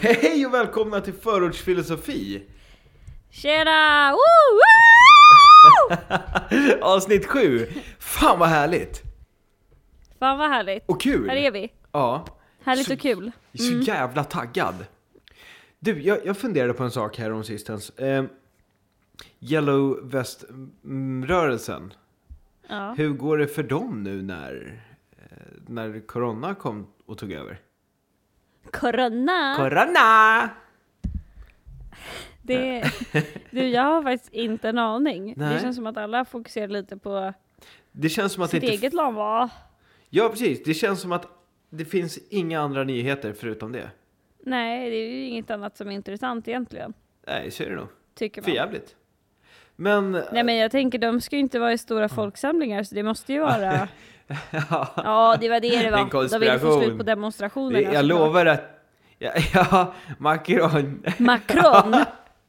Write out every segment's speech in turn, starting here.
Hej och välkomna till Förortsfilosofi! Tjena! Woo, woo! Avsnitt 7! Fan vad härligt! Fan vad härligt. Och kul! Här är vi. Ja, Härligt Så- och kul. är så jävla taggad. Du, jag, jag funderade på en sak här om sistens. Eh, Yellow Vest-rörelsen. Ja. Hur går det för dem nu när, eh, när Corona kom och tog över? Corona! Corona! det, du, jag har faktiskt inte en aning. Det Nej. känns som att alla fokuserar lite på Det känns som att det sitt inte... eget land va? Ja, precis. Det känns som att det finns inga andra nyheter förutom det. Nej, det är ju inget annat som är intressant egentligen. Nej, så är det nog. Tycker För man. jävligt. Men... Nej men jag tänker, de ska ju inte vara i stora folksamlingar så det måste ju vara... ja, Ja, det var det det En var. De ville få konspiration. slut på demonstrationerna. jag såklart. lovar att... Ja, ja Macron. Macron!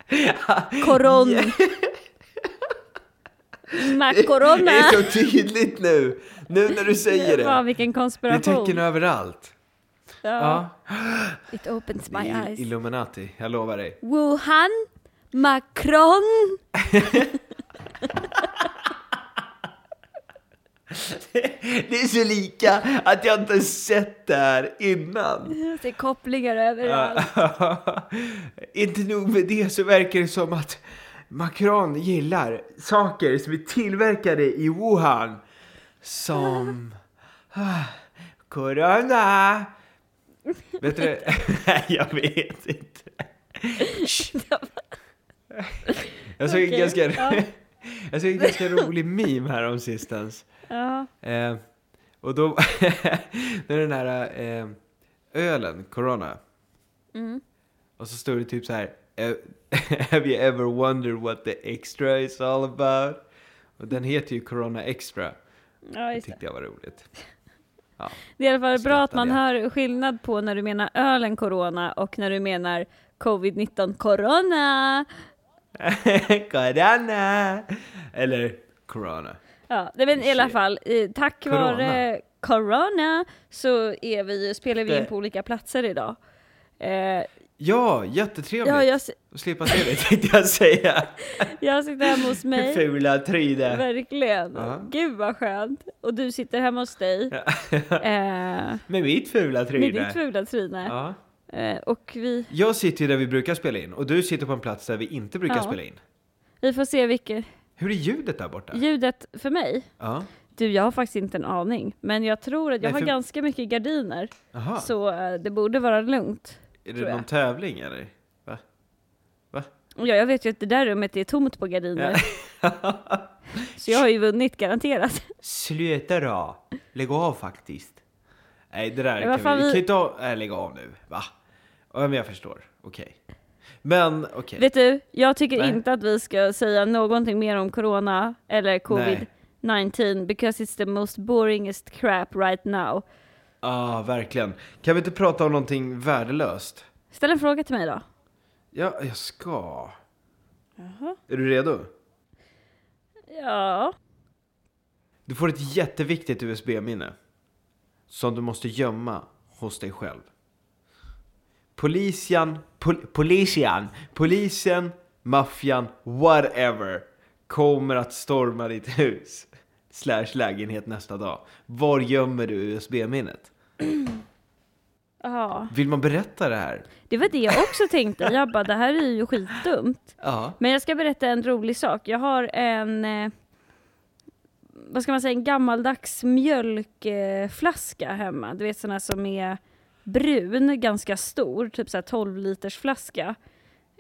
Coron! Macorona! Det är så tydligt nu! Nu när du säger det. vilken Det är konspiration. tecken överallt. Ja. Ja. It opens my eyes. Illuminati, jag lovar dig. Wuhan, Macron. Det är så lika att jag inte sett det här innan. Det är kopplingar överallt. inte nog med det så verkar det som att Macron gillar saker som är tillverkade i Wuhan. Som... ah, Corona! Vet du? Nej, jag vet inte. Jag såg en Okej, ganska, ja. jag såg en ganska rolig meme här om sistens. Ja. Eh, och då, det är den här eh, ölen, Corona. Mm. Och så står det typ så här. Have you ever wondered what the extra is all about? Och den heter ju Corona Extra. ja, Det just det. tyckte jag var roligt. Ja. Det är i alla fall bra att man jag. hör skillnad på när du menar ölen corona och när du menar covid-19 corona. corona! Eller Corona. Ja, men i alla fall, eh, tack Corona. vare corona så är vi, spelar vi in på olika platser idag. Eh, Ja, jättetrevligt ja, jag, slippa se dig tänkte jag säga. jag sitter hemma hos mig. Fula tryne. Verkligen. Ja. Gud vad skönt. Och du sitter hemma hos dig. eh, Med mitt fula tryne. med ditt fula tryne. Ja. Eh, och vi, Jag sitter ju där vi brukar spela in och du sitter på en plats där vi inte brukar Ja. spela in. vi får se vilket Hur är ljudet där borta? ljudet för mig. Ja. Du, jag har faktiskt inte en aning. Men jag tror att jag Nej, har för- ganska mycket gardiner. Aha. Så eh, det borde vara lugnt. är det jag. någon tävling eller? Va? Va? Ja, jag vet ju att det där rummet är tomt på gardiner. Så jag har ju vunnit garanterat. Sluta då! Lägg av faktiskt. Nej, det där Ja, kan vi... Vi kan inte ha... Nej, lägg av nu. Va? Ja, men jag förstår. Okej. Men, okej. Vet du, jag tycker Nej. inte att vi ska säga någonting mer om corona eller covid-19 because it's the most boringest crap right now. Ja, verkligen. Kan vi inte prata om någonting värdelöst? Ställ en fråga till mig då. Ja, jag ska. Jaha. Är du redo? Ja. Du får ett jätteviktigt USB-minne. Som du måste gömma hos dig själv. Polisian, pol, polisian, polisen, maffian, whatever kommer att storma ditt hus slash lägenhet nästa dag. Var gömmer du USB-minnet? Ja. Vill man berätta det här? Det var det jag också tänkte. Jag bara, det här är ju skitdumt. Ja. Men jag ska berätta en rolig sak. Jag har en, eh, vad ska man säga, en gammaldags mjölkflaska hemma. Du vet sådana som är brun, ganska stor, typ såhär 12 liters flaska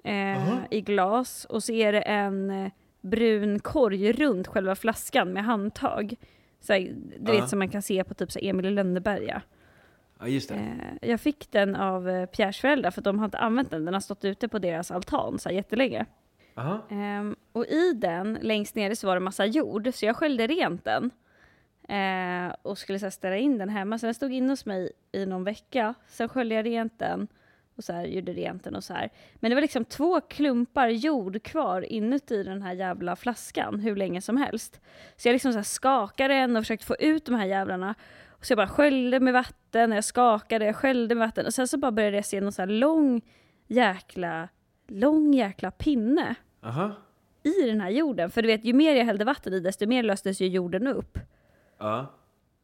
eh, i glas. Och så är det en eh, brun korg runt själva flaskan med handtag. Såhär, du Ja. vet som man kan se på typ så här Emil i Lönneberga. Ja, just det. Eh, jag fick den av eh, Pierres föräldrar för de har inte använt den. Den har stått ute på deras altan så här jättelänge. Aha. Ehm, och i den, längst nere, så var det massa jord, så jag sköljde rent den. Eh, och skulle så här, ställa in den hemma. Så den stod inne hos mig i någon vecka. Sen sköljde jag rent den och så här, gjorde rent den och så här. Men det var liksom två klumpar jord kvar inuti den här jävla flaskan hur länge som helst. Så jag liksom så här skakade den och försökte få ut de här jävlarna. Så jag bara sköljde med vatten, jag skakade, jag sköljde med vatten och sen så bara började jag se någon så här lång jäkla, lång jäkla pinne Aha. i den här jorden. För du vet, ju mer jag hällde vatten i desto mer löstes ju jorden upp. Ja.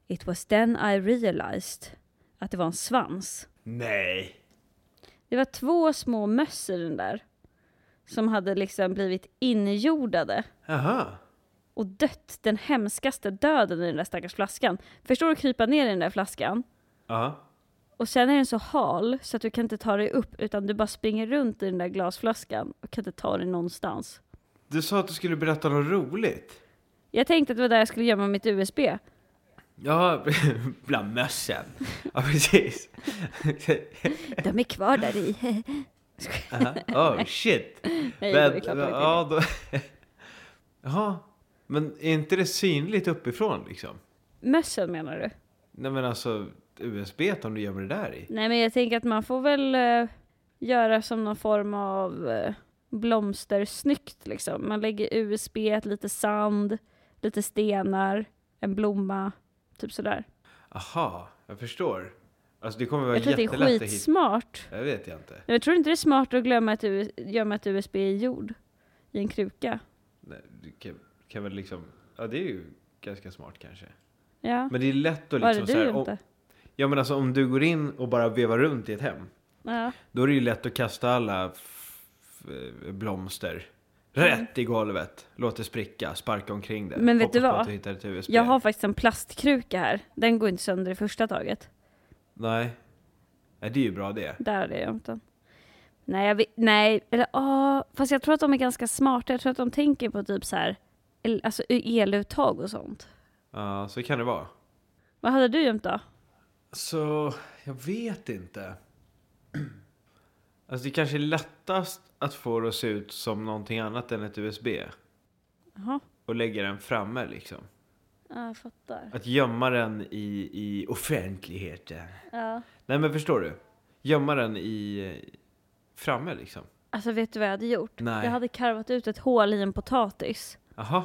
It was then I realized att det var en svans. Nej. Det var två små möss i den där. Som hade liksom blivit injordade Aha. och dött den hemskaste döden i den där stackars flaskan. Förstår du att krypa ner i den där flaskan? Ja. Och sen är den så hal så att du kan inte ta dig upp utan du bara springer runt i den där glasflaskan och kan inte ta dig någonstans. Du sa att du skulle berätta något roligt. Jag tänkte att det var där jag skulle gömma mitt USB. Ja, bland mössen. Ja, precis. De är kvar där i. Aha. Oh, shit. Nej, Men, var ja, då... Jaha. Men är inte det synligt uppifrån liksom? Mössen menar du? Nej men alltså USB om du gömmer det där i. Nej men jag tänker att man får väl eh, göra som någon form av uh, blomstersnyggt liksom. Man lägger USB, lite sand, lite stenar, en blomma, typ sådär. Aha, jag förstår. Alltså det kommer vara Jag tror att det är jättelätt att hitta. skitsmart. Jag vet jag inte. Jag tror inte det är smart att glömma ett, US- gömma ett USB i jord. I en kruka. Nej, du kan, kan väl liksom... Ja det är ju ganska smart kanske. Ja, Men det är lätt att liksom det så du här, om, inte? Ja men alltså om du går in och bara vevar runt i ett hem. Ja. Då är det ju lätt att kasta alla blomster rätt i golvet. Låt det spricka, sparka omkring det. Men vet du vad? du. Jag har faktiskt en plastkruka här. Den går inte sönder i första taget. Nej. Nej, det är ju bra det. Där hade jag gömt den. Nej, jag vet, nej, eller ja, fast jag tror att de är ganska smarta. Jag tror att de tänker på typ så här, el, alltså eluttag och sånt. Ja, så kan det vara. Vad hade du gömt då? Så, jag vet inte. Alltså det kanske är lättast att få det att se ut som någonting annat än ett USB. Jaha, Och lägga den framme liksom. ja, jag fattar. Att gömma den i, i offentligheten. Ja. Nej men förstår du? Gömma den i... Framme liksom. Alltså vet du vad jag hade gjort? Nej. Jag hade karvat ut ett hål i en potatis. Jaha.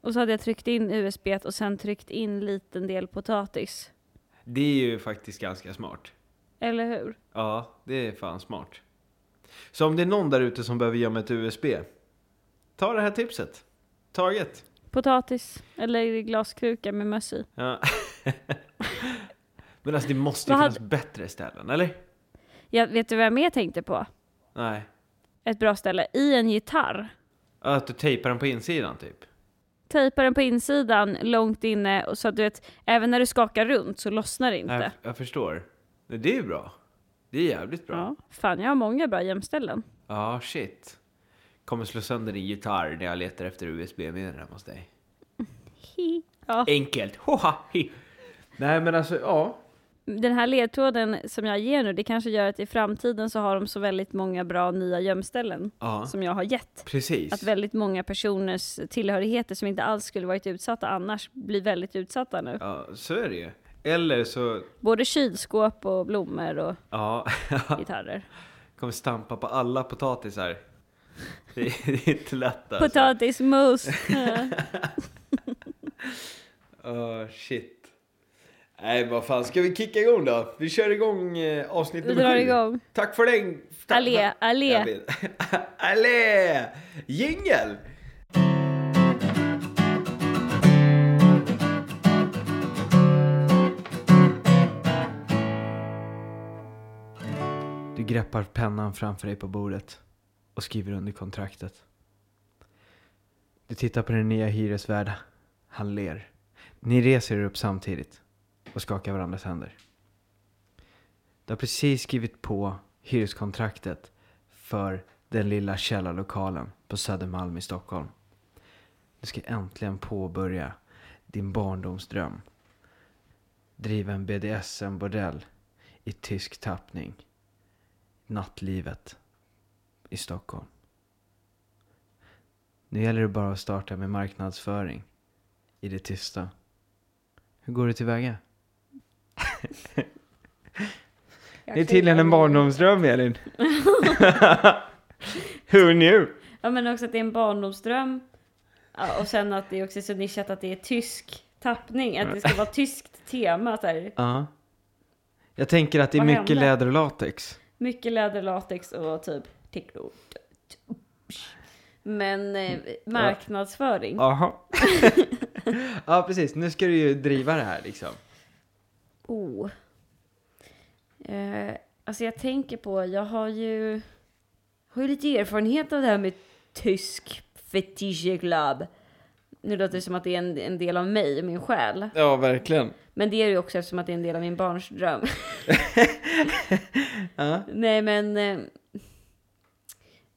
Och så hade jag tryckt in USB och sen tryckt in liten del potatis. Det är ju faktiskt ganska smart. Eller hur? Ja, det är fan smart. Så om det är någon där ute som behöver gömma ett USB. Ta det här tipset. Taget. Potatis eller glaskruka med möss i. Ja. Men alltså det måste ju Vad finnas bättre ställen, eller? Jag, vet du vad jag mer tänkte på? Nej. Ett bra ställe. I en gitarr. Att du tejpar den på insidan typ. Tejpa den på insidan långt inne och så att du vet, även när du skakar runt så lossnar det inte. Jag, jag förstår. Men det är ju bra. Det är jävligt bra. Ja. Fan, jag har många bra gömställen. Ja, shit. Kommer slå sönder din gitarr när jag letar efter USB-minnen hemma hos dig. Hi. Ja. Enkelt. Hoha, hi. Nej men alltså, ja. Den här ledtråden som jag ger nu, det kanske gör att i framtiden så har de så väldigt många bra nya gömställen Ja, som jag har gett. precis. Att väldigt många personers tillhörigheter som inte alls skulle varit utsatta annars blir väldigt utsatta nu. Ja, så är det ju. Eller så, Både kylskåp och blommor och ja, gitarrer. kommer stampa på alla potatisar. Det är, det är inte lätt alltså. Potatismos! Åh, shit. Nej, vad fan, ska vi kicka igång då? Vi kör igång eh, avsnitt Vi nummer drar sju. igång. Tack för den! Tack Allé, allé. Allé! Jingel! Greppar pennan framför dig på bordet och skriver under kontraktet. Du tittar på din nya hyresvärd. Han ler. Ni reser er upp samtidigt och skakar varandras händer. Du har precis skrivit på hyreskontraktet för den lilla källarlokalen på Södermalm i Stockholm. Du ska äntligen påbörja din barndomsdröm. Driva en BDSM-bordell i tysk tappning. Nattlivet i Stockholm. Nu gäller det bara att starta med marknadsföring i det tysta. Hur går det tillväga? Det är tydligen en barndomsdröm, Elin. Who knew? Ja men också att det är en barndomsdröm. Ja, och sen att det också är så nischat att det är tysk tappning, att det ska vara tyskt tema så här. Ja. Jag tänker att det är Vad mycket hände? läder och latex. Mycket läder, latex och typ techno. Men eh, marknadsföring. Jaha. ja, precis. Nu ska du ju driva det här liksom. Oh. Eh, alltså jag tänker på, jag har ju, har ju lite erfarenhet av det här med tysk fetischklubb. Nu låter det som att det är en, en del av mig min själ. Ja, verkligen. Men det är det ju också eftersom att det är en del av min barns dröm. Ja. Nej men eh,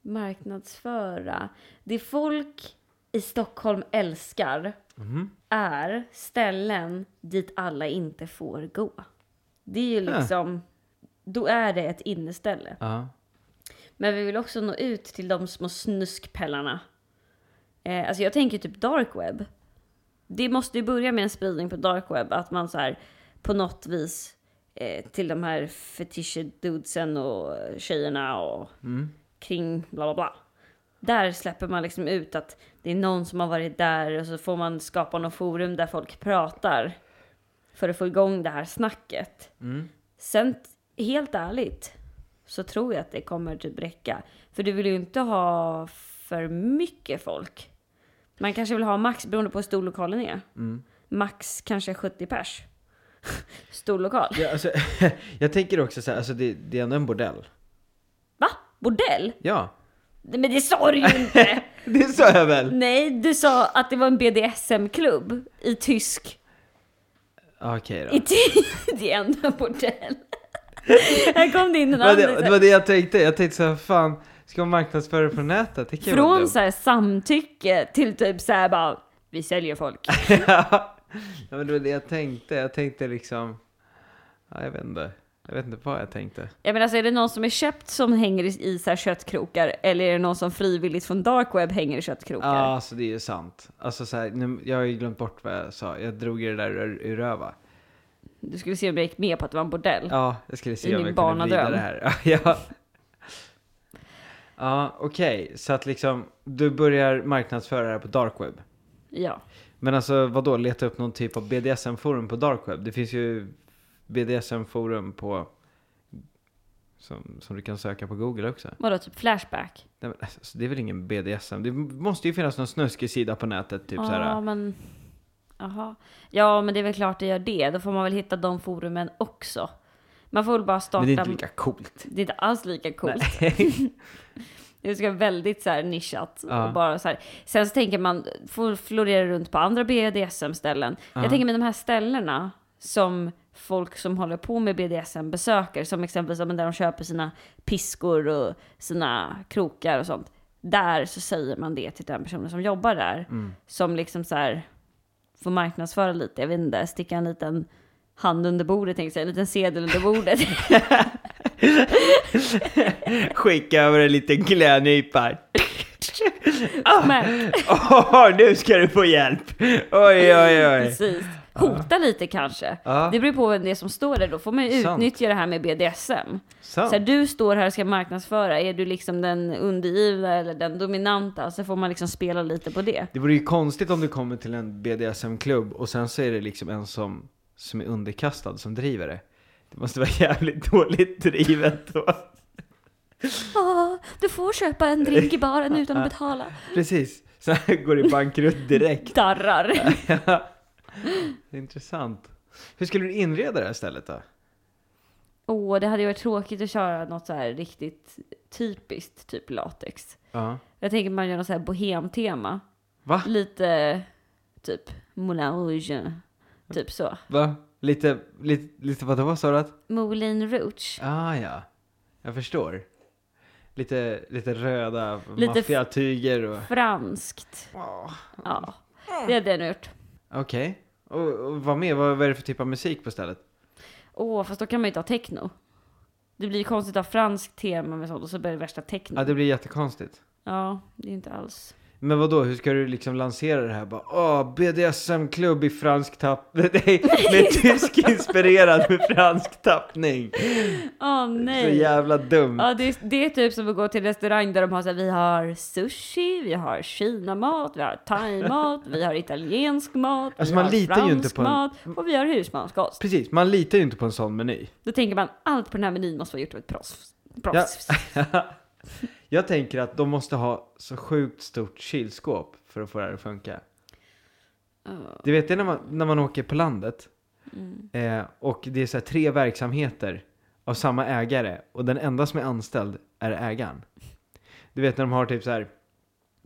marknadsföra. Det folk i Stockholm älskar Mhm. är ställen dit alla inte får gå. Det är ju Ja. liksom, då är det ett inneställe. Ja. Men vi vill också nå ut till de små snuskpellarna. Eh, alltså jag tänker typ dark web. Det måste ju börja med en spridning på dark web, att man så här på något vis eh, till de här fetisch-dudesen och tjejerna och Mm. kring bla bla bla. Där släpper man liksom ut att det är någon som har varit där och så får man skapa något forum där folk pratar. För att få igång det här snacket. Mm. Sen, helt ärligt, så tror jag att det kommer typ räcka. För du vill ju inte ha för mycket folk. Man kanske vill ha max, beroende på hur stor lokalen är. Mm. Max kanske 70 pers. Stor lokal. Ja, alltså, jag tänker också så här, alltså det, det är ändå en bordell. Va? Bordell? Ja, Men det sa du ju inte! det sa jag väl? Nej, du sa att det var en BDSM-klubb i tysk. Okej då. I det är ändå en bordell. Här kom det in en annan. det, det var det jag tänkte. Jag tänkte så här, fan, ska man marknadsföra det på nätet? Det kan ju vara Från dumt. så här samtycke till typ så här bara, vi säljer folk. ja, men det var det jag tänkte. Jag tänkte liksom, ja, jag vet inte. Jag vet inte vad jag tänkte. Jag menar, alltså, är det någon som är köpt som hänger i, i så här köttkrokar eller är det någon som frivilligt från dark web hänger i köttkrokar? Ja, alltså det är ju sant. Alltså så här, nu, jag har ju glömt bort vad jag sa. Jag drog ju det där ur, ur röva. Du skulle se om jag gick med på att det var en bordell. Ja, jag skulle I se om min jag kunde vrida barnadröm. det här. ja, ja okej. Så att liksom, du börjar marknadsföra det på dark web. Ja. Men alltså vadå, leta upp någon typ av BDSM-forum på dark web? Det finns ju BDSM-forum på som, som du kan söka på Google också. Vadå, typ flashback? Nej, men, alltså, det är väl ingen BDSM? Det måste ju finnas någon snuskig sida på nätet, typ ja, såhär. men... Jaha. Ja, men det är väl klart det gör det. Då får man väl hitta de forumen också. Man får väl bara starta... Men det är inte lika coolt. Det är inte alls lika coolt. Det ska vara väldigt så här nischat. Ja. Och bara så här. Sen så tänker man, får florera runt på andra BDSM-ställen. Ja. Jag tänker med de här ställena som folk som håller på med BDSM besöker, som exempelvis där de köper sina piskor och sina krokar och sånt. Där så säger man det till den personen som jobbar där. Mm. Som liksom så här får marknadsföra lite, jag vet inte, sticka en liten hand under bordet, tänkte jag en liten sedel under bordet. Skicka över en liten klädnypa. Men, Åh, nu ska du få hjälp! Oj, oj, oj. precis. Hota lite kanske. Ja, Det beror på vem det är som står där då. Får man ju Sant. utnyttja det här med BDSM. sant. Så här, du står här och ska marknadsföra. Är du liksom den undergivna eller den dominanta? Så får man liksom spela lite på det. Det vore ju konstigt om du kommer till en BDSM-klubb och sen så är det liksom en som, som är underkastad som driver det. Det måste vara jävligt dåligt drivet då. Ah, du får köpa en drink i baren utan att betala. Precis. Så här går det bankrutt direkt. Darrar. Intressant. Hur skulle du inreda det här stället då? Åh, det hade ju varit tråkigt att köra något så här riktigt typiskt, typ latex. Ja. Jag tänker man gör något så här bohemtema. Va? Lite, typ, Moulin Rouge. Typ så. Va? Lite, lite, lite vad det var sa du att? Moulin Rouge. Ah ja, jag förstår. Lite, lite röda maffiatyger och... Franskt. Åh, Ja, det hade jag nog gjort. Okej. Och, och vad mer? Vad, vad är det för typ av musik på stället? Åh, fast då kan man ju inte ha techno. Det blir konstigt att ha franskt tema med sånt och så blir det värsta techno. Ja, det blir jättekonstigt. Ja, det är inte alls. Men vad då? hur ska du liksom lansera det här? Bara, Åh, BDSM-klubb i fransk tappning. Nej, med tysk-inspirerad med fransk tappning. Åh Så nej! jävla dumt. Ja, det, är- det är typ som att gå till restaurang där de har så här, vi har sushi, vi har kinamat, vi har thaimat, vi har italiensk mat, Alltså, vi man har litar ju fransk inte på en- mat och vi har husmanskost. Precis, man litar ju inte på en sån meny. Då tänker man, allt på den här menyn måste vara gjort av ett proffs. proffs. Jag tänker att de måste ha så sjukt stort kylskåp för att få det här att funka. Ja. Du vet det när man, när man åker på landet Mm. eh, och det är så här tre verksamheter av samma ägare och den enda som är anställd är ägaren. Du vet när de har typ så här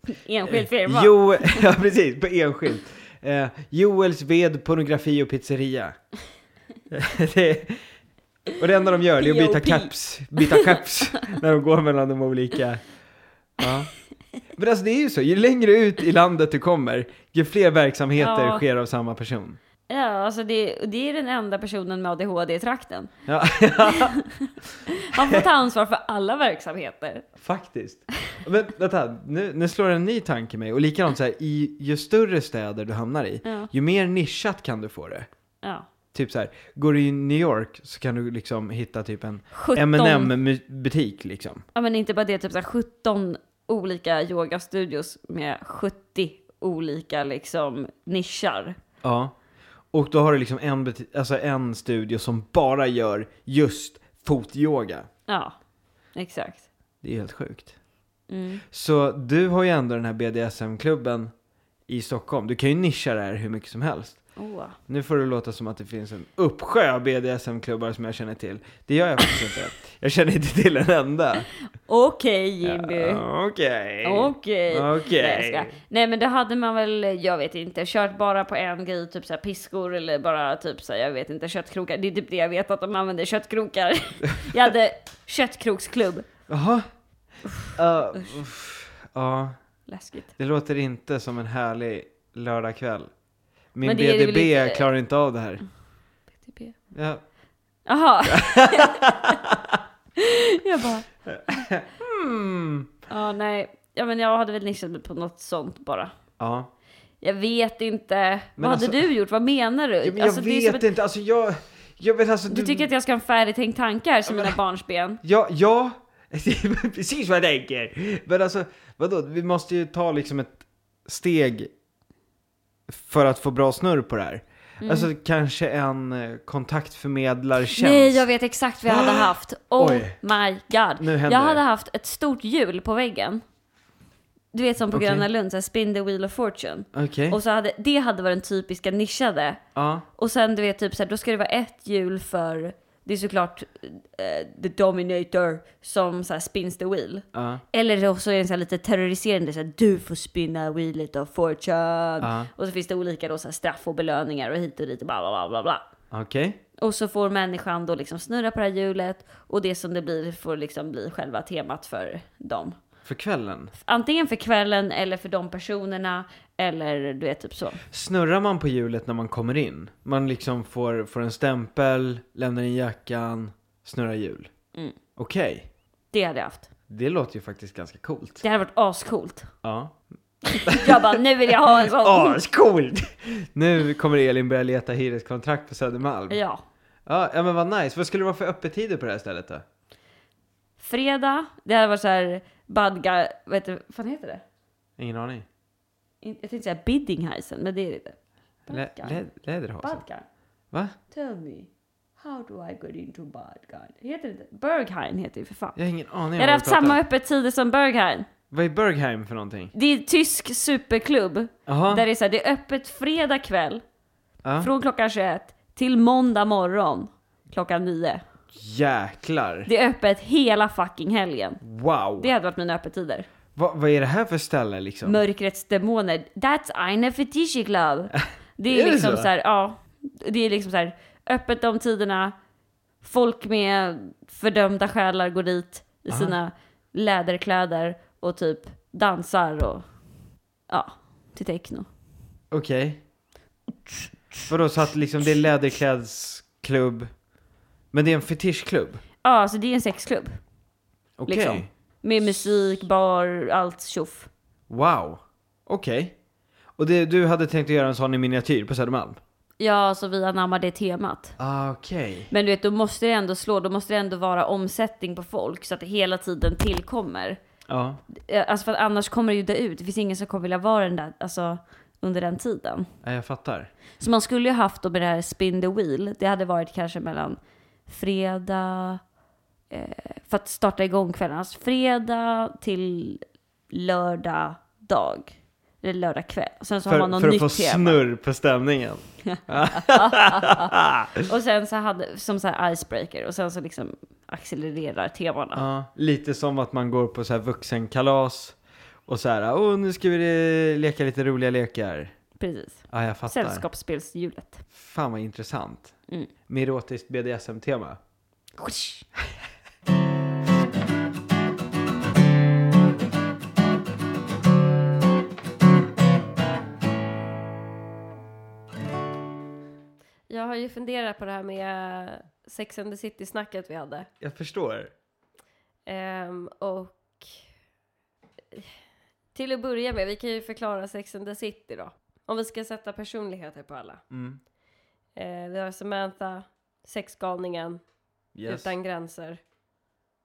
Enskild firma. Jo, ja precis, på enskilt. Eh, Joels ved, pornografi och pizzeria. det, och det enda de gör är att byta caps, byta caps när de går mellan de olika. Ja. Men alltså det är ju så, ju längre ut i landet du kommer, ju fler verksamheter Ja. sker av samma person. Ja, alltså det, det är den enda personen med ADHD i trakten. Ja, Han får ta ansvar för alla verksamheter. faktiskt. Men vänta, nu, nu slår en ny tanke mig. Och likadant så här, i, ju större städer du hamnar i, Ja. ju mer nischat kan du få det. Ja. Typ så här, går du i New York så kan du liksom hitta typ en 17, M&M butik liksom. ja men inte bara det, typ så här 17 olika yogastudios med 70 olika liksom nischar. Ja. Och då har du liksom en, alltså en studio som bara gör just fotyoga. Ja, exakt. Det är helt sjukt. Mm. Så du har ju ändå den här BDSM-klubben i Stockholm. Du kan ju nischa det här hur mycket som helst. Oh. Nu får det låta som att det finns en uppsjö av BDSM-klubbar som jag känner till. Det gör jag faktiskt inte. Jag känner inte till en enda. Okej Jimmy. Ja, Okej. Okej. Okej. Nej, men det hade man väl, jag vet inte, kört bara på en grej, typ så här piskor eller bara typ så här, jag vet inte, köttkrokar. Det är typ det jag vet att de använder, köttkrokar. jag hade köttkroksklubb. Jaha. Uh, uff. ja, Läskigt. det låter inte som en härlig lördagkväll. Min Men det är BDB inte- klarar inte av det här. PTP. Ja. Jaha. jag bara, Hmm. ja nej. Ja men jag hade väl nischat mig på något sånt bara. Ja. Jag vet inte. Men Vad alltså- hade du gjort? Vad menar du? ja men jag Alltså, vet ett- inte, alltså jag... Jag vet alltså... Du tycker att jag ska ha en färdigtänkt tankar som mina barnsben? Ja, ja. Är precis vad jag tänker. Men alltså, vadå? Vi måste ju ta liksom ett steg för att få bra snurr på det här. Alltså kanske en eh, kontaktförmedlartjänst. Nej, jag vet exakt vad jag hade haft. Oh Oj. my god. Jag hade det. haft ett stort hjul på väggen. Du vet som på Okej. Gröna Lund, så här, spin the wheel of fortune. Okej. Och så hade, det hade varit den typiska nischade. Ja. Och sen du vet typ så här, då ska det vara ett hjul för, det är såklart eh, the dominator som så här, spins the wheel. Ja. Eller så är det så här lite terroriserande, så här, du får spinna wheelet of fortune. Ja. Och så finns det olika då, så här, straff och belöningar och hit och dit och bla bla bla bla bla. Okej. Och så får människan då liksom snurra på det här hjulet och det som det blir får liksom bli själva temat för dem. För kvällen. Antingen för kvällen eller för de personerna eller du vet typ så. Snurrar man på hjulet när man kommer in? Man liksom får, får en stämpel, lämnar in jackan, snurrar hjul. Mm. Okej. Det hade jag haft. Det låter ju faktiskt ganska coolt. Det hade varit ascoolt. Ja. Jag bara, nu vill jag ha en sån. Ascoolt! Nu kommer Elin börja leta hyreskontrakt på Södermalm. Ja. Ja, ja men vad nice. Vad skulle det vara för öppettider på det här stället då? Fredag, det hade varit så här badga, vet du, vad fan heter det? Ingen aning. In- Jag tänkte säga Biddingheisen, men det är det inte. Badgarn. lä, läderhosen? Badgarn. Va? Tell me, how do I get into Badgarn? Heter det inte? Berghain heter det för fan. Jag har ingen aning Jag du haft samma öppettider som Berghain. Vad är Bergheim för någonting? Det är en tysk superklubb. Jaha. Där det är, så här, det är öppet fredag kväll Ja. från klockan 21 till måndag morgon klockan 9. Jäklar. Det är öppet hela fucking helgen. Wow. Det hade varit mina öppettider. Va, vad är det här för ställe liksom? Mörkrets demoner. That's eine Fetische Club. Det är, Är det liksom så? så här, ja. Det är liksom så här, öppet de tiderna. Folk med fördömda själar går dit i Aha. sina läderkläder och typ dansar och ja, till techno. Okej. Vadå, så att liksom det är läderklädsklubb, men det är en fetischklubb? Ja, så det är en sexklubb. Okej. Liksom. Med musik, bar, allt tjoff. Wow. Okej. Och det, du hade tänkt att göra en sån i miniatyr på Södermalm? Ja, så vi anammar det temat. Ah, Okej. Men du vet, då måste det ändå slå, då måste det ändå vara omsättning på folk så att det hela tiden tillkommer. Ja. Eh, Alltså för att annars kommer det ju dö ut. Det finns ingen som kommer vilja vara den där, alltså under den tiden. ja, jag fattar. Så man skulle ju haft då med det här spin the wheel. Det hade varit kanske mellan fredag, eh, för att starta igång kvällen. Alltså fredag till lördag dag. Eller lördag kväll. Sen så har man För, något för att nytt få tema. snurr på stämningen. Och sen så hade, som så här icebreaker. Och sen så liksom accelererar temana. Ja, lite som att man går på så här vuxenkalas och så här, åh nu ska vi leka lite roliga lekar. Precis. Ja, jag fattar. Sällskapsspelshjulet. Fan vad intressant. Mm. Med erotiskt BDSM-tema. Jag har ju funderat på det här med Sex and the City-snacket vi hade. Jag förstår. Ehm, och till att börja med, vi kan ju förklara Sex and the City då. Om vi ska sätta personligheter på alla. Mm. Eh, vi har Samantha, sexgalningen, Yes. utan gränser.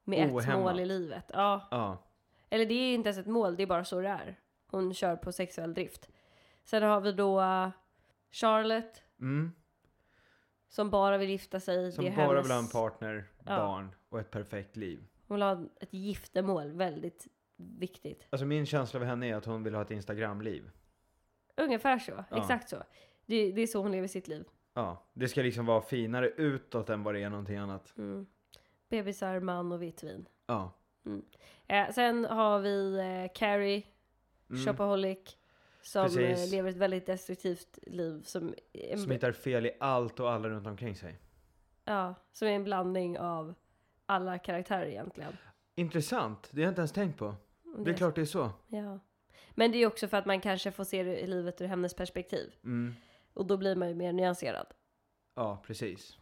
Med ett Ohämmad. mål i livet. Ja, Ja. eller det är inte ens ett mål, det är bara så det är. Hon kör på sexuell drift. Sen har vi då eh, Charlotte, Mm. som bara vill gifta sig. Som bara hennes... vill ha en partner, Ja. barn och ett perfekt liv. Hon vill ha ett giftermål, väldigt viktigt. Alltså min känsla av henne är att hon vill ha ett Instagramliv. Ungefär så, Ja. exakt så. Det, det är så hon lever sitt liv. Ja, det ska liksom vara finare utåt än vad det är någonting annat. Mm. Bebisar, man och vitt vin. Ja. Eh, sen har vi eh, Carrie, Mm. shopaholic, som eh, Precis. lever ett väldigt destruktivt liv. Som, en, Som hittar fel i allt och alla runt omkring sig. ja, som är en blandning av alla karaktärer egentligen. Intressant, det har jag inte ens tänkt på. Och Det är klart det är så. Ja. Men det är också för att man kanske får se livet ur hennes perspektiv. Mm. Och då blir man ju mer nyanserad. Ja, precis.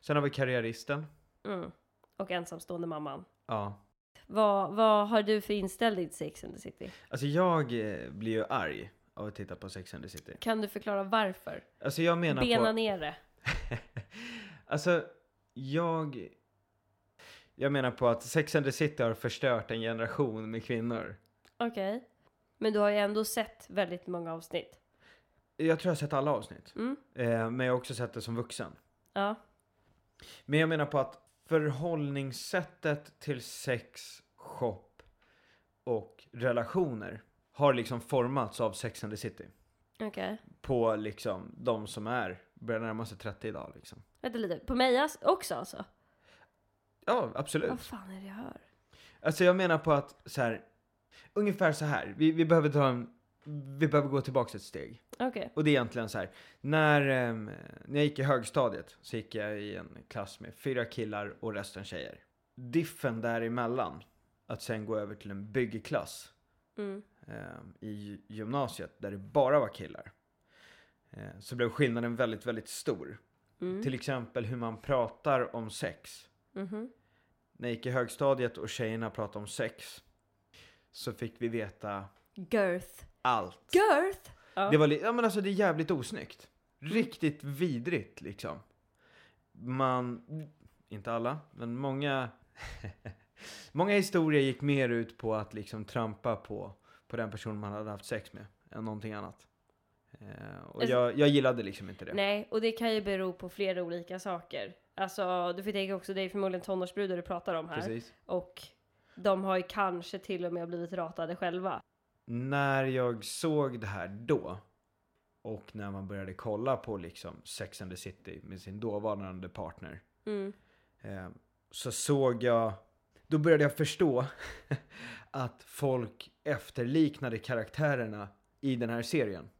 Sen har vi karriäristen. Mm. Och ensamstående mamman. Ja. Vad, vad har du för inställning till Sex and the City? Alltså jag eh, blir ju arg av att titta på Sex and the City. Kan du förklara varför? Alltså jag menar Bena på... ner det. Alltså, jag... Jag menar på att Sex and the City har förstört en generation med kvinnor. Okej. Men du har ju ändå sett väldigt många avsnitt. Jag tror jag har sett alla avsnitt. Mm. Eh, men jag har också sett det som vuxen. Ja. Men jag menar på att förhållningssättet till sex, shop och relationer har liksom formats av Sex and the City. Okej. På liksom de som är, börjar närma sig 30 idag liksom. Vänta lite. På mig också alltså? Ja, absolut. Vad fan är det jag hör? Alltså jag menar på att så här, ungefär så här. Vi, vi behöver ta en, vi behöver gå tillbaka ett steg. Okej. Och det är egentligen så här. När, ehm, när jag gick i högstadiet så gick jag i en klass med fyra killar och resten tjejer. Diffen däremellan, att sen gå över till en byggklass Mm. ehm, i gymnasiet där det bara var killar. Eh, så blev skillnaden väldigt, väldigt stor. Mm. Till exempel hur man pratar om sex. Mhm. När jag gick i högstadiet och tjejerna pratade om sex så fick vi veta Girth. Allt. Girth? Ja. Det var ja men alltså det är jävligt osnyggt. Riktigt vidrigt liksom. Man, inte alla, men många Många historier gick mer ut på att liksom trampa på, på den person man hade haft sex med än någonting annat. Eh, och Alltså- jag, jag gillade liksom inte det. Nej, och det kan ju bero på flera olika saker. Alltså, du får tänka också, det är förmodligen tonårsbrudar du pratar om här. Precis. Och de har ju kanske till och med blivit ratade själva. När jag såg det här då och när man började kolla på liksom Sex and the City med sin dåvarande partner Mm. Eh, så såg jag, då började jag förstå att folk efterliknade karaktärerna i den här serien.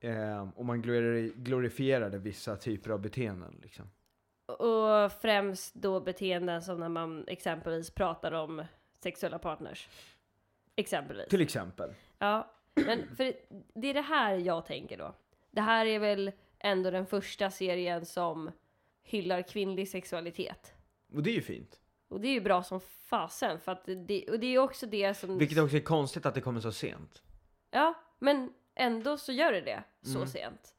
Eh, och man glori- glorifierade vissa typer av beteenden. Liksom. Och främst då beteenden som när man exempelvis pratar om sexuella partners. Exempelvis. Till exempel. Ja, men för det är det här jag tänker då. Det här är väl ändå den första serien som hyllar kvinnlig sexualitet. Och det är ju fint. Och det är ju bra som fasen för att det, och det är också det som... Vilket också är konstigt att det kommer så sent. Ja, Men ändå så gör det det så Mm. sent.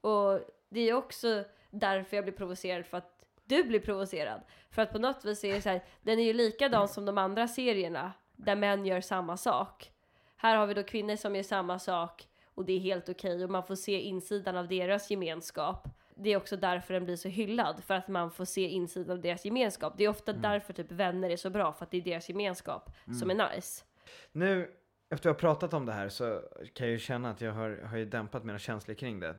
Och det är också därför jag blir provocerad för att du blir provocerad. För att på något vis är det så här, den är ju likadan som de andra serierna där män gör samma sak. Här har vi då kvinnor som gör samma sak och det är helt okej och man får se insidan av deras gemenskap. Det är också därför den blir så hyllad, för att man får se insidan av deras gemenskap. Det är ofta därför typ vänner är så bra, för att det är deras gemenskap som är nice. Nu, efter att ha pratat om det här så kan jag ju känna att jag har, har ju dämpat mina känslor kring det.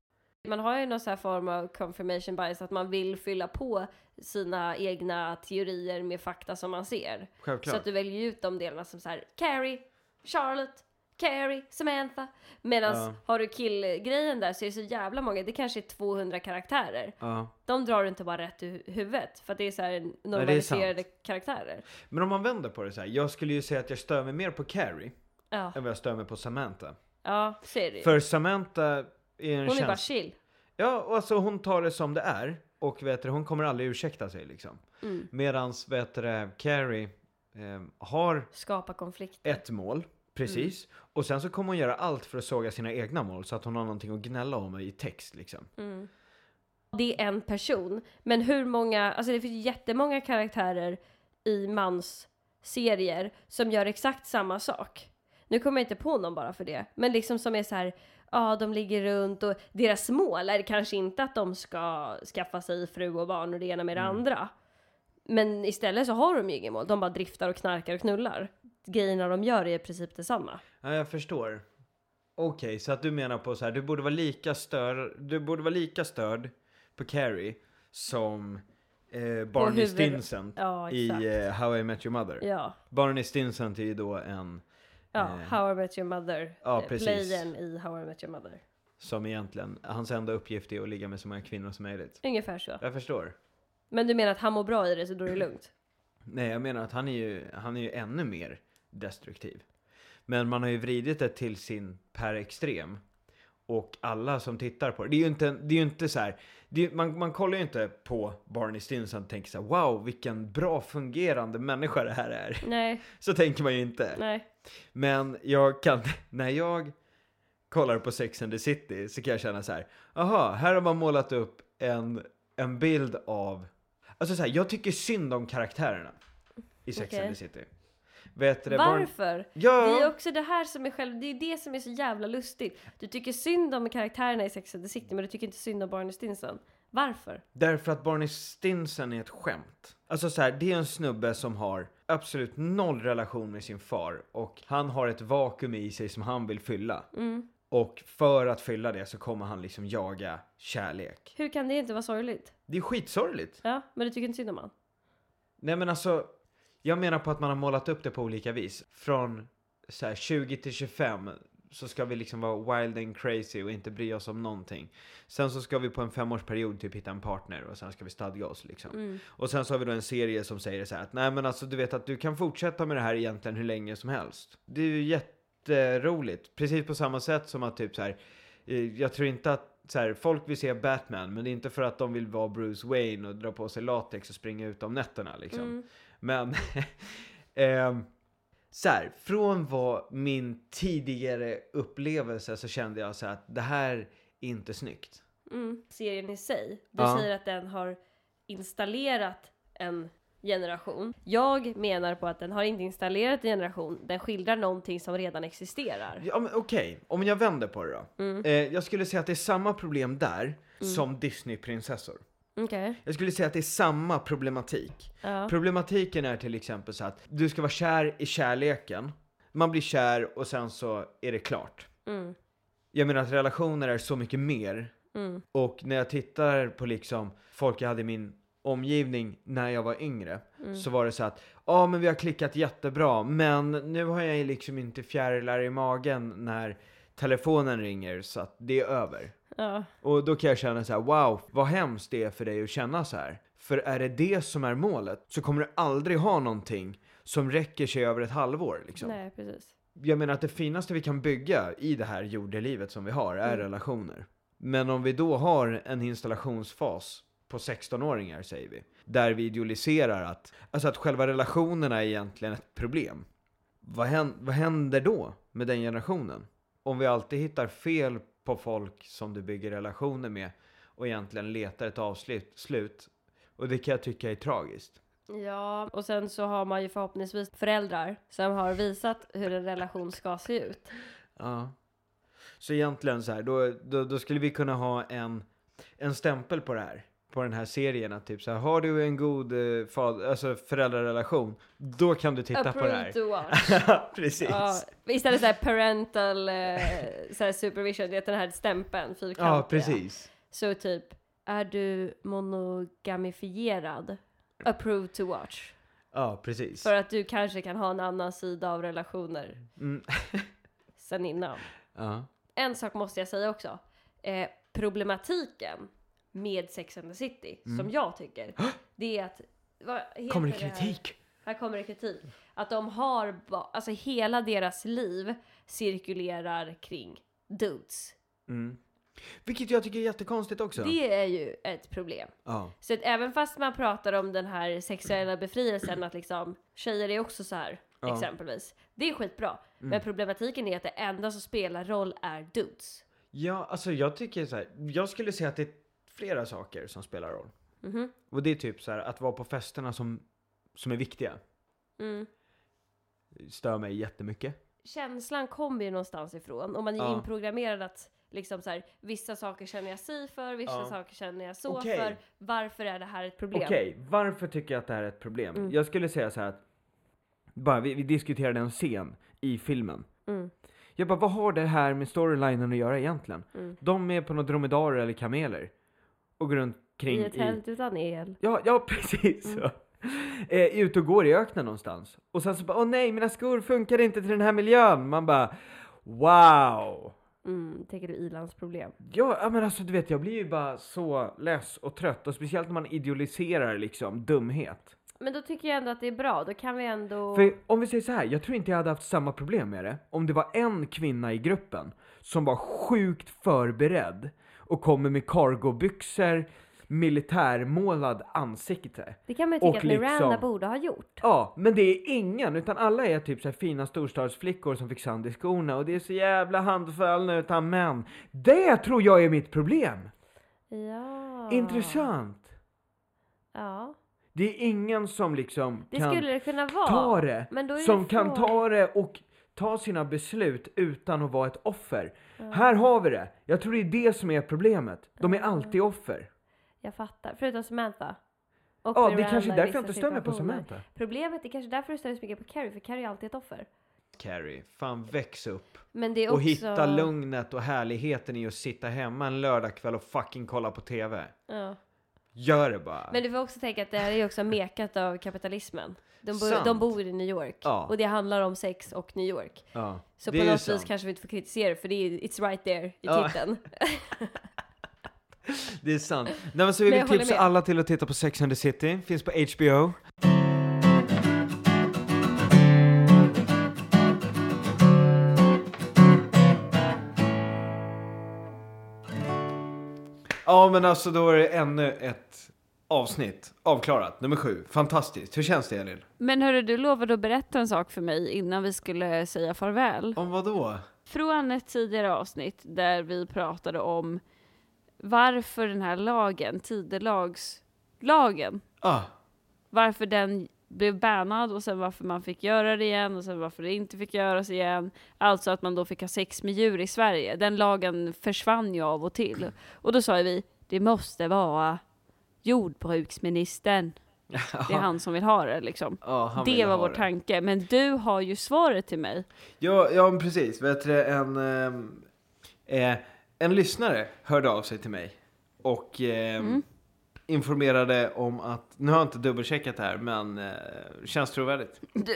Man har ju någon så här form av confirmation bias, att man vill fylla på sina egna teorier med fakta som man ser. Självklart. Så att du väljer ut de delarna som så här Carrie, Charlotte, Carrie, Samantha. Medan Ja. har du killgrejen där så är det så jävla många, det kanske är 200 karaktärer. Ja. De drar du inte bara rätt ur huvudet för att det är så här normaliserade karaktärer. Men om man vänder på det så här, jag skulle ju säga att jag stör mig mer på Carrie än vad jag stör mig på Samantha. ja ser du. För Samantha Hon är bara tjänst... chill. Ja, och alltså hon tar det som det är. Och vet du, hon kommer aldrig ursäkta sig liksom. Mm. Medans vet du, Carrie eh, har Skapa konflikter. ett mål, precis. Och sen så kommer hon göra allt för att såga sina egna mål så att hon har någonting att gnälla om i text liksom. Mm. Det är en person, men hur många, alltså det finns jättemånga karaktärer i mans serier som gör exakt samma sak. Nu kommer jag inte på någon bara för det, men liksom som är så här, ja de ligger runt och deras mål är kanske inte att de ska skaffa sig fru och barn och det ena med det andra. Men istället så har de ju inget mål, de bara driftar och knarkar och knullar. Grejerna de gör är i princip detsamma. Ja, jag förstår. Okej, så att du menar på så här, du borde vara lika stör, du borde vara lika störd på Carrie som eh, Barney huvud- Stinson Ja, i eh, How I Met Your Mother. Ja, Barney Stinson är ju då en ja. Eh. How I Met Your Mother. Ja, eh, precis. Playen i How I Met Your Mother. som egentligen, hans enda uppgift är att ligga med så många kvinnor som möjligt. Ungefär så. Jag förstår. Men du menar att han mår bra i det så då är det lugnt? Nej, jag menar att han är ju, han är ju ännu mer destruktiv. Men man har ju vridit det till sin per extrem. Och alla som tittar på det, det är ju inte, det är ju inte så här, är, man, man kollar ju inte på Barney Stinson och tänker så här, wow vilken bra fungerande människa det här är. Nej, Så tänker man ju inte. nej. Men jag kan, när jag kollar på Sex and the City så kan jag känna så här, aha, här har man målat upp en, en bild av, alltså så här, jag tycker synd om karaktärerna i Sex Okej. and the City. Vet du det, barn- Varför? Ja. Det är också det här som är själv, det är det som är så jävla lustigt. Du tycker synd om karaktärerna i Sex and the City men du tycker inte synd om Barney Stinson. Varför? Därför att Barney Stinson är ett skämt. Alltså så här, det är en snubbe som har absolut noll relation med sin far och han har ett vakuum i sig som han vill fylla. Mm. Och för att fylla det så kommer han liksom jaga kärlek. Hur kan det inte vara sorgligt? Det är skitsorgligt. Ja, men du tycker inte synd om han? Nej men alltså, jag menar på att man har målat upp det på olika vis. Från så här 20 till 25 så ska vi liksom vara wild and crazy och inte bry oss om någonting. Sen så ska vi på en femårsperiod typ hitta en partner och sen ska vi stadga oss liksom. Mm. Och sen så har vi då en serie som säger så här att nej men alltså du vet att du kan fortsätta med det här egentligen hur länge som helst. Det är ju jätteroligt. Precis på samma sätt som att typ så här, eh, jag tror inte att så här, folk vill se Batman men det är inte för att de vill vara Bruce Wayne och dra på sig latex och springa ut om nätterna liksom. Mm. Men ehm, så här, från vad min tidigare upplevelse så kände jag så här att det här är inte snyggt. Mm. Serien i sig, du Ja. säger att den har installerat en generation. Jag menar på att den har inte installerat en generation, den skildrar någonting som redan existerar. Ja, men okej, om jag vänder på det då. Mm. Eh, jag skulle säga att det är samma problem där som Disney-prinsessor. Okej. Jag skulle säga att det är samma problematik. Ja. Problematiken är till exempel så att du ska vara kär i kärleken, man blir kär och sen så är det klart. Mm. Jag menar att relationer är så mycket mer. Mm. Och när jag tittar på liksom folk jag hade i min omgivning när jag var yngre Mm. så var det så att ja men vi har klickat jättebra men nu har jag liksom inte fjärilar i magen när telefonen ringer så att det är över. Ja. Och då kan jag känna så här: wow, vad hemskt det är för dig att känna så här. För är det det som är målet så kommer du aldrig ha någonting som räcker sig över ett halvår liksom. Nej, precis. Jag menar att det finaste vi kan bygga i det här jordelivet som vi har är Mm. relationer. Men om vi då har en installationsfas på 16-åringar säger vi, där vi idealiserar att, alltså att själva relationerna är egentligen ett problem. Vad händer, vad händer då med den generationen? om vi alltid hittar fel på folk som du bygger relationer med och egentligen letar ett avslut, slut. Och det kan jag tycka är tragiskt. Ja, och sen så har man ju förhoppningsvis föräldrar som har visat hur en relation ska se ut. Ja. Så egentligen så här, då, då, då skulle vi kunna ha en, en stämpel på det här. På den här serien att typ så här, har du en god eh, alltså föräldrarelation, då kan du titta på det här. to watch. Precis. Ja, istället så här parental eh, så här supervision, det är den här stämpeln, fyrkantiga. Ja, precis. Så typ, är du monogamifierad? Approved to watch. Ja, precis. För att du kanske kan ha en annan sida av relationer Mm. sen innan. Ja. En sak måste jag säga också. Eh, problematiken med Sex and the City, som jag tycker, det är att... Vad Mm. Kommer det här? kritik? Här kommer det kritik. Att de har, alltså hela deras liv cirkulerar kring dudes. Mm. Vilket jag tycker är jättekonstigt också. Det är ju ett problem. Ja. Så att även fast man pratar om den här sexuella befrielsen, att liksom tjejer är också så här, Ja. exempelvis. Det är skitbra. Men problematiken är att det enda som spelar roll är dudes. ja, alltså jag tycker så här, jag skulle säga att det är flera saker som spelar roll. Mhm. Och det är typ så här att vara på festerna som, som är viktiga. Mm. Stör mig jättemycket. Känslan kommer ju någonstans ifrån och man är Ja. inprogrammerad att liksom så här, vissa saker känner jag si för, vissa Ja. saker känner jag så Okej. för. Varför är det här ett problem? Okej, varför tycker jag att det här är ett problem? Mm. Jag skulle säga så här att, bara vi, vi diskuterade en scen i filmen. Mm. Jag bara, vad har det här med storylinen att göra egentligen? Mm. De är på några dromedarer eller kameler. Och går runt kring I ett tält utan el. Ja, ja precis Mm. så. Eh, ut och går i öknen någonstans. Och sen så bara, åh nej, mina skor funkar inte till den här miljön. Man bara, wow. Mm, tänker du ilandsproblem? Ja, ja, men alltså du vet, jag blir ju bara så less och trött. Och speciellt när man idealiserar liksom dumhet. Men då tycker jag ändå att det är bra, då kan vi ändå... För om vi säger så här, jag tror inte jag hade haft samma problem med det om det var en kvinna i gruppen som var sjukt förberedd och kommer med cargobyxor, militärmålad ansikte. Det kan man ju tycka och att Miranda liksom- borde ha gjort. Ja, men det är ingen, utan alla är typ så här fina storstadsflickor som fick sand i skorna och det är så jävla handfallna utan män. Det tror jag är mitt problem! Ja. Intressant! Ja. Det är ingen som liksom Det kan skulle det kunna vara. ta det, Men då är som det kan ta det och ta sina beslut utan att vara ett offer. Här har vi det! Jag tror det är det som är problemet. De är alltid offer. Jag fattar. Förutom Samantha. Och Ja, det är kanske är därför jag inte stör mig på. Samantha. Problemet är kanske därför du stör dig så mycket på Carrie, för Carrie är alltid ett offer. Carrie, fan väx upp. Men det är Och också... hitta lugnet och härligheten i att sitta hemma en lördagkväll och fucking kolla på TV. Ja. Gör det bara. Men du får också tänka att det här är också mekat av kapitalismen. De, bo, de bor i New York. Ja. Och det handlar om sex och New York. ja, Så det på ju något vis sant. kanske vi inte får kritisera det, för det är it's right there i Ja. titeln. Det är sant. Nej, men så vi vill tipsa alla till att titta på Sex and the City. Finns på HBO. Ja men alltså då är det ännu ett avsnitt avklarat. Nummer sju. Fantastiskt. Hur känns det Elin? Men hörru, du lovade att berätta en sak för mig innan vi skulle säga farväl. Om vad då? Från ett tidigare avsnitt där vi pratade om varför den här lagen, tidelagslagen, Ah, varför den blev bannad och sen varför man fick göra det igen och sen varför det inte fick göras igen. Alltså att man då fick ha sex med djur i Sverige. Den lagen försvann ju av och till. Och då sa vi, det måste vara jordbruksministern. Det är han som vill ha det liksom. ja, Det var vår det. tanke. Men du har ju svaret till mig. Ja, ja precis. Vet du, en, ehm, eh, en lyssnare hörde av sig till mig och ehm, informerade om att, nu har jag inte dubbelcheckat det här, men eh, känns trovärdigt. Du,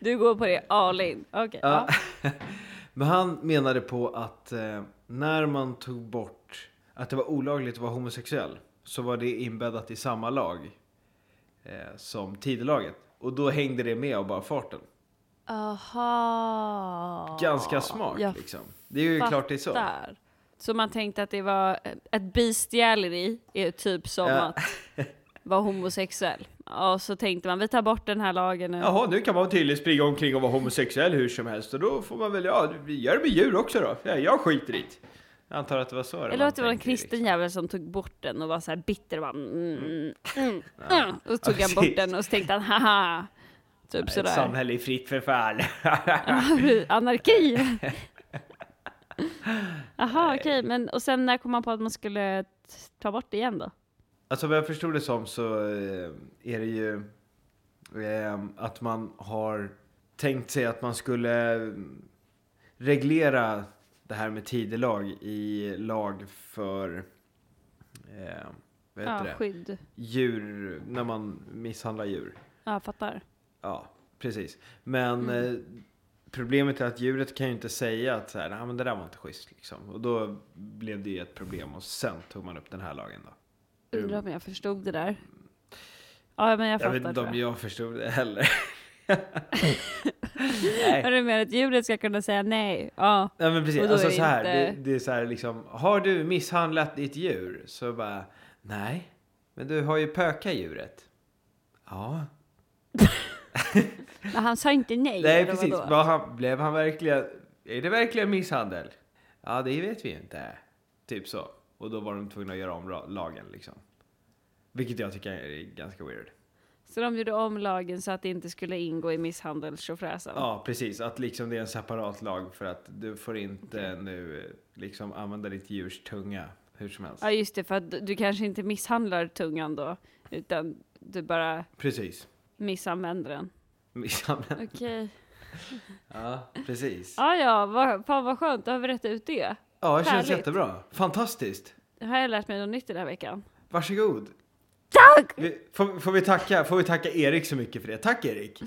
du går på det all in. Okej. Ja. ja. men han menade på att eh, när man tog bort att det var olagligt att vara homosexuell så var det inbäddat i samma lag eh, som tidelaget. Och då hängde det med av bara farten. Aha. Ganska smart Jag liksom. Det är ju klart det är så. Så man tänkte att det var ett bestiality är typ som Ja. att var homosexuell. Och så tänkte man, vi tar bort den här lagen nu. Jaha, nu kan man tydligen springa omkring och vara homosexuell hur som helst och då får man väl, ja, vi gör det med djur också då. Ja, jag skiter i det. Jag antar att det var så det Eller att det var en kristen liksom. jävel som tog bort den och var så här bitter och bara mm, mm, mm, mm. Och så tog Ja, han bort den och så tänkte han haha. Typ Ett sådär. samhälle i fritt förfall. Anarki! Jaha okej, men och sen när kom man på att man skulle ta bort det igen då? Alltså vad jag förstod det som så eh, är det ju eh, att man har tänkt sig att man skulle eh, reglera det här med tidelag i lag för eh, vad heter Ja, det? skydd. djur, när man misshandlar djur. Ja, fattar. Ja, precis. Men Mm. eh, problemet är att djuret kan ju inte säga att så här, "Nej, men det där var inte schysst liksom. Och då blev det ju ett problem och sen tog man upp den här lagen då. Undrar om jag förstod det där. Ja, men jag Jag fattar vet inte om jag. jag förstod det heller. Nej. Är det mer att djuret ska kunna säga nej? Ja. Ja men precis, alltså så här, inte- det, det är så här liksom, har du misshandlat ditt djur? Så bara, nej, men du har ju pökat djuret. Ja. Men han sa inte nej. Nej precis, var han, blev han verkligen, är det verkligen misshandel? Ja det vet vi inte. Typ så. Och då var de tvungna att göra om lagen liksom. Vilket jag tycker är ganska weird. Så de gjorde om lagen så att det inte skulle ingå i misshandelstjofräsen? Ja precis, att liksom det är en separat lag för att du får inte nu eh, liksom använda ditt djurs tunga hur som helst. Ja just det, för att du- du kanske inte misshandlar tungan då, utan du bara Precis. missanvänder den. Okej. Ja, precis. Ja ja, vad, fan vad skönt, då har vi rätt ut det. Ja, det känns Härligt. jättebra. Fantastiskt. Det har jag lärt mig något nytt den här veckan. Varsågod. Tack! Vi, får, får, vi tacka, får vi tacka Erik så mycket för det? Tack Erik.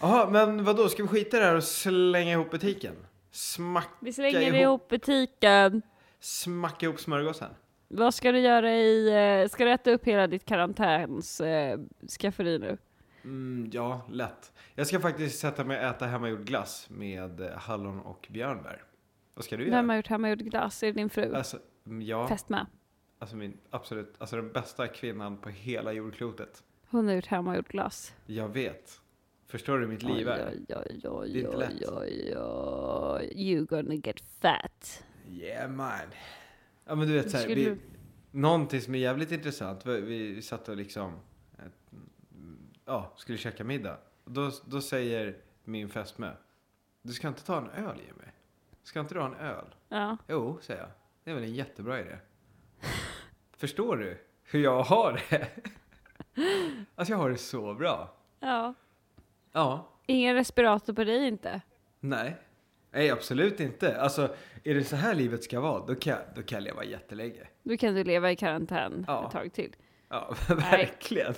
Jaha, men vad då? ska vi skita i det här och slänga ihop butiken? Smacka Vi slänger ihop, ihop butiken. smacka ihop smörgåsen? Vad ska du göra i, eh, ska du äta upp hela ditt karantäns eh, skafferi nu? Mm, ja, lätt. Jag ska faktiskt sätta mig och äta hemmagjord glass med eh, hallon och björnbär. Vad ska du göra? Vem har gjort hemmagjord glass? Är det din fru? Alltså, mm, ja, Fest med. alltså min absolut, alltså den bästa kvinnan på hela jordklotet. Hon har gjort hemmagjord glass. Jag vet. Förstår du mitt liv är? Oj, oj, oj, Det är inte lätt. oj, oj. You gonna get fat. Yeah man. Ja men du vet så här, Skulle vi, någonting som är jävligt intressant. Vi, vi satt och liksom, ja, skulle käka middag. Då, då säger min fästmö, du ska inte ta en öl Jimmy? Ska inte du ha en öl? Ja. Jo, säger jag. Det är väl en jättebra idé. Förstår du hur jag har det? Alltså jag har det så bra. ja. Ja, Ingen respirator på dig inte? nej. Nej, absolut inte. Alltså, är det så här livet ska vara, då kan jag, då kan jag leva jättelänge. Då kan du leva i karantän Ja. ett tag till. Ja, verkligen.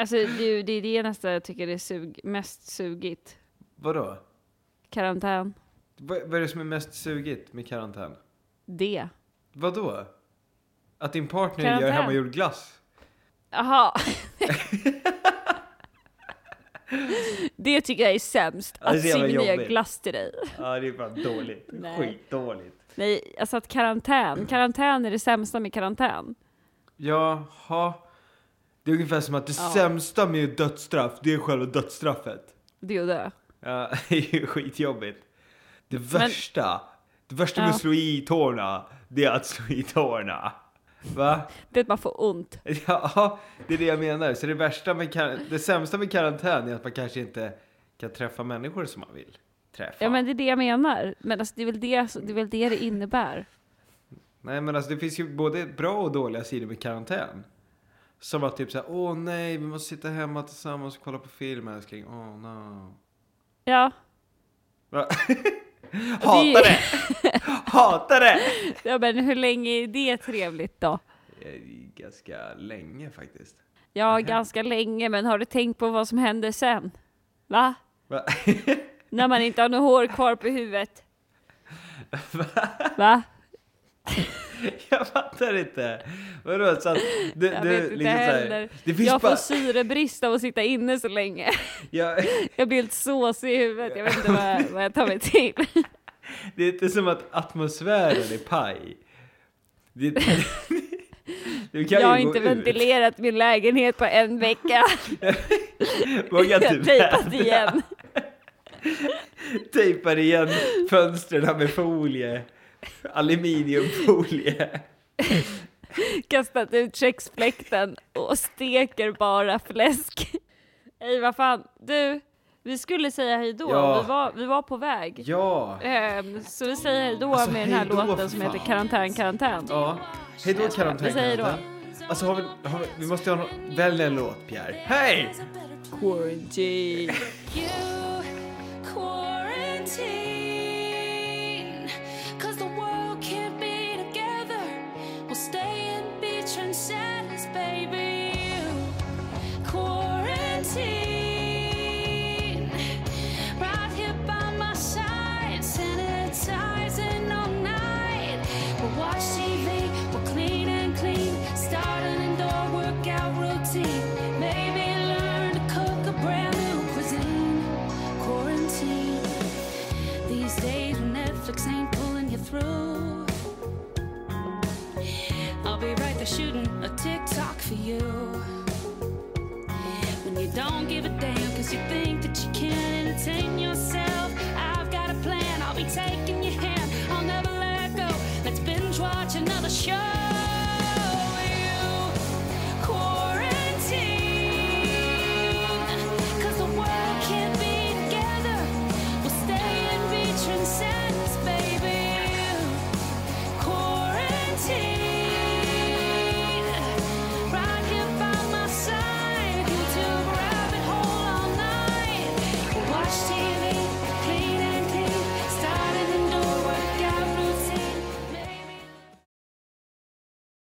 Alltså det, det är det nästa jag tycker är sug, mest sugigt. Vadå? Karantän. Vad, vad är det som är mest sugigt med karantän? Det. Vadå? Att din partner Karantän. gör hemmagjord glass? Jaha. det tycker jag är sämst. Ja, det är Att så jävla Signe gör jobbigt. glass till dig. Ja, det är fan dåligt. Nej. Skitdåligt. Nej, alltså att karantän. Karantän är det sämsta med karantän. Jaha. Det är ungefär som att det Ja. sämsta med dödsstraff, det är själva dödsstraffet. Det är ju det. Ja, det är ju skitjobbigt. Det värsta, det värsta med Ja. att slå i tårna, det är att slå i tårna. Va? Det är att man får ont. Ja, det är det jag menar. Så det värsta med det sämsta med karantän är att man kanske inte kan träffa människor som man vill träffa. Ja men det är det jag menar. Men alltså, det, är väl det, det är väl det det innebär. Nej men alltså det finns ju både bra och dåliga sidor med karantän. Som att typ såhär, åh nej, vi måste sitta hemma tillsammans och kolla på film älskling. Åh no. Ja, Va? Hatar det! Hatar det! ja men hur länge är det trevligt då? Ganska länge faktiskt. Ja, ganska länge, men har du tänkt på vad som händer sen? Va? Va? När man inte har något hår kvar på huvudet? Va? Jag fattar inte. Vadå? Så att du, Jag du, vet inte liksom här- heller. Det finns Jag bara... får syrebrist av att sitta inne så länge. Jag, Jag blir helt såsig i huvudet, jag vet inte vad, jag- vad jag tar mig till. det är inte som att atmosfären är paj. Det, Du kan Jag har inte ut. ventilerat min lägenhet på en vecka. Vågar Jag har inte tejpat igen. Tejpar igen fönstren med folie. Aluminiumfolie. Kastat ut köksfläkten och steker bara fläsk. Ej, vad fan. Du, vi skulle säga hej då. Ja. Vi, var, vi var på väg. Ja. Ehm, så vi säger hej då Alltså, med den här låten som fan. heter Karantän, karantän. Ja. Hej då karantän. Vi säger hej då. Alltså har vi, har vi, vi måste ha någon, välja en låt Pierre. Hej! Quarantine. You quarantine,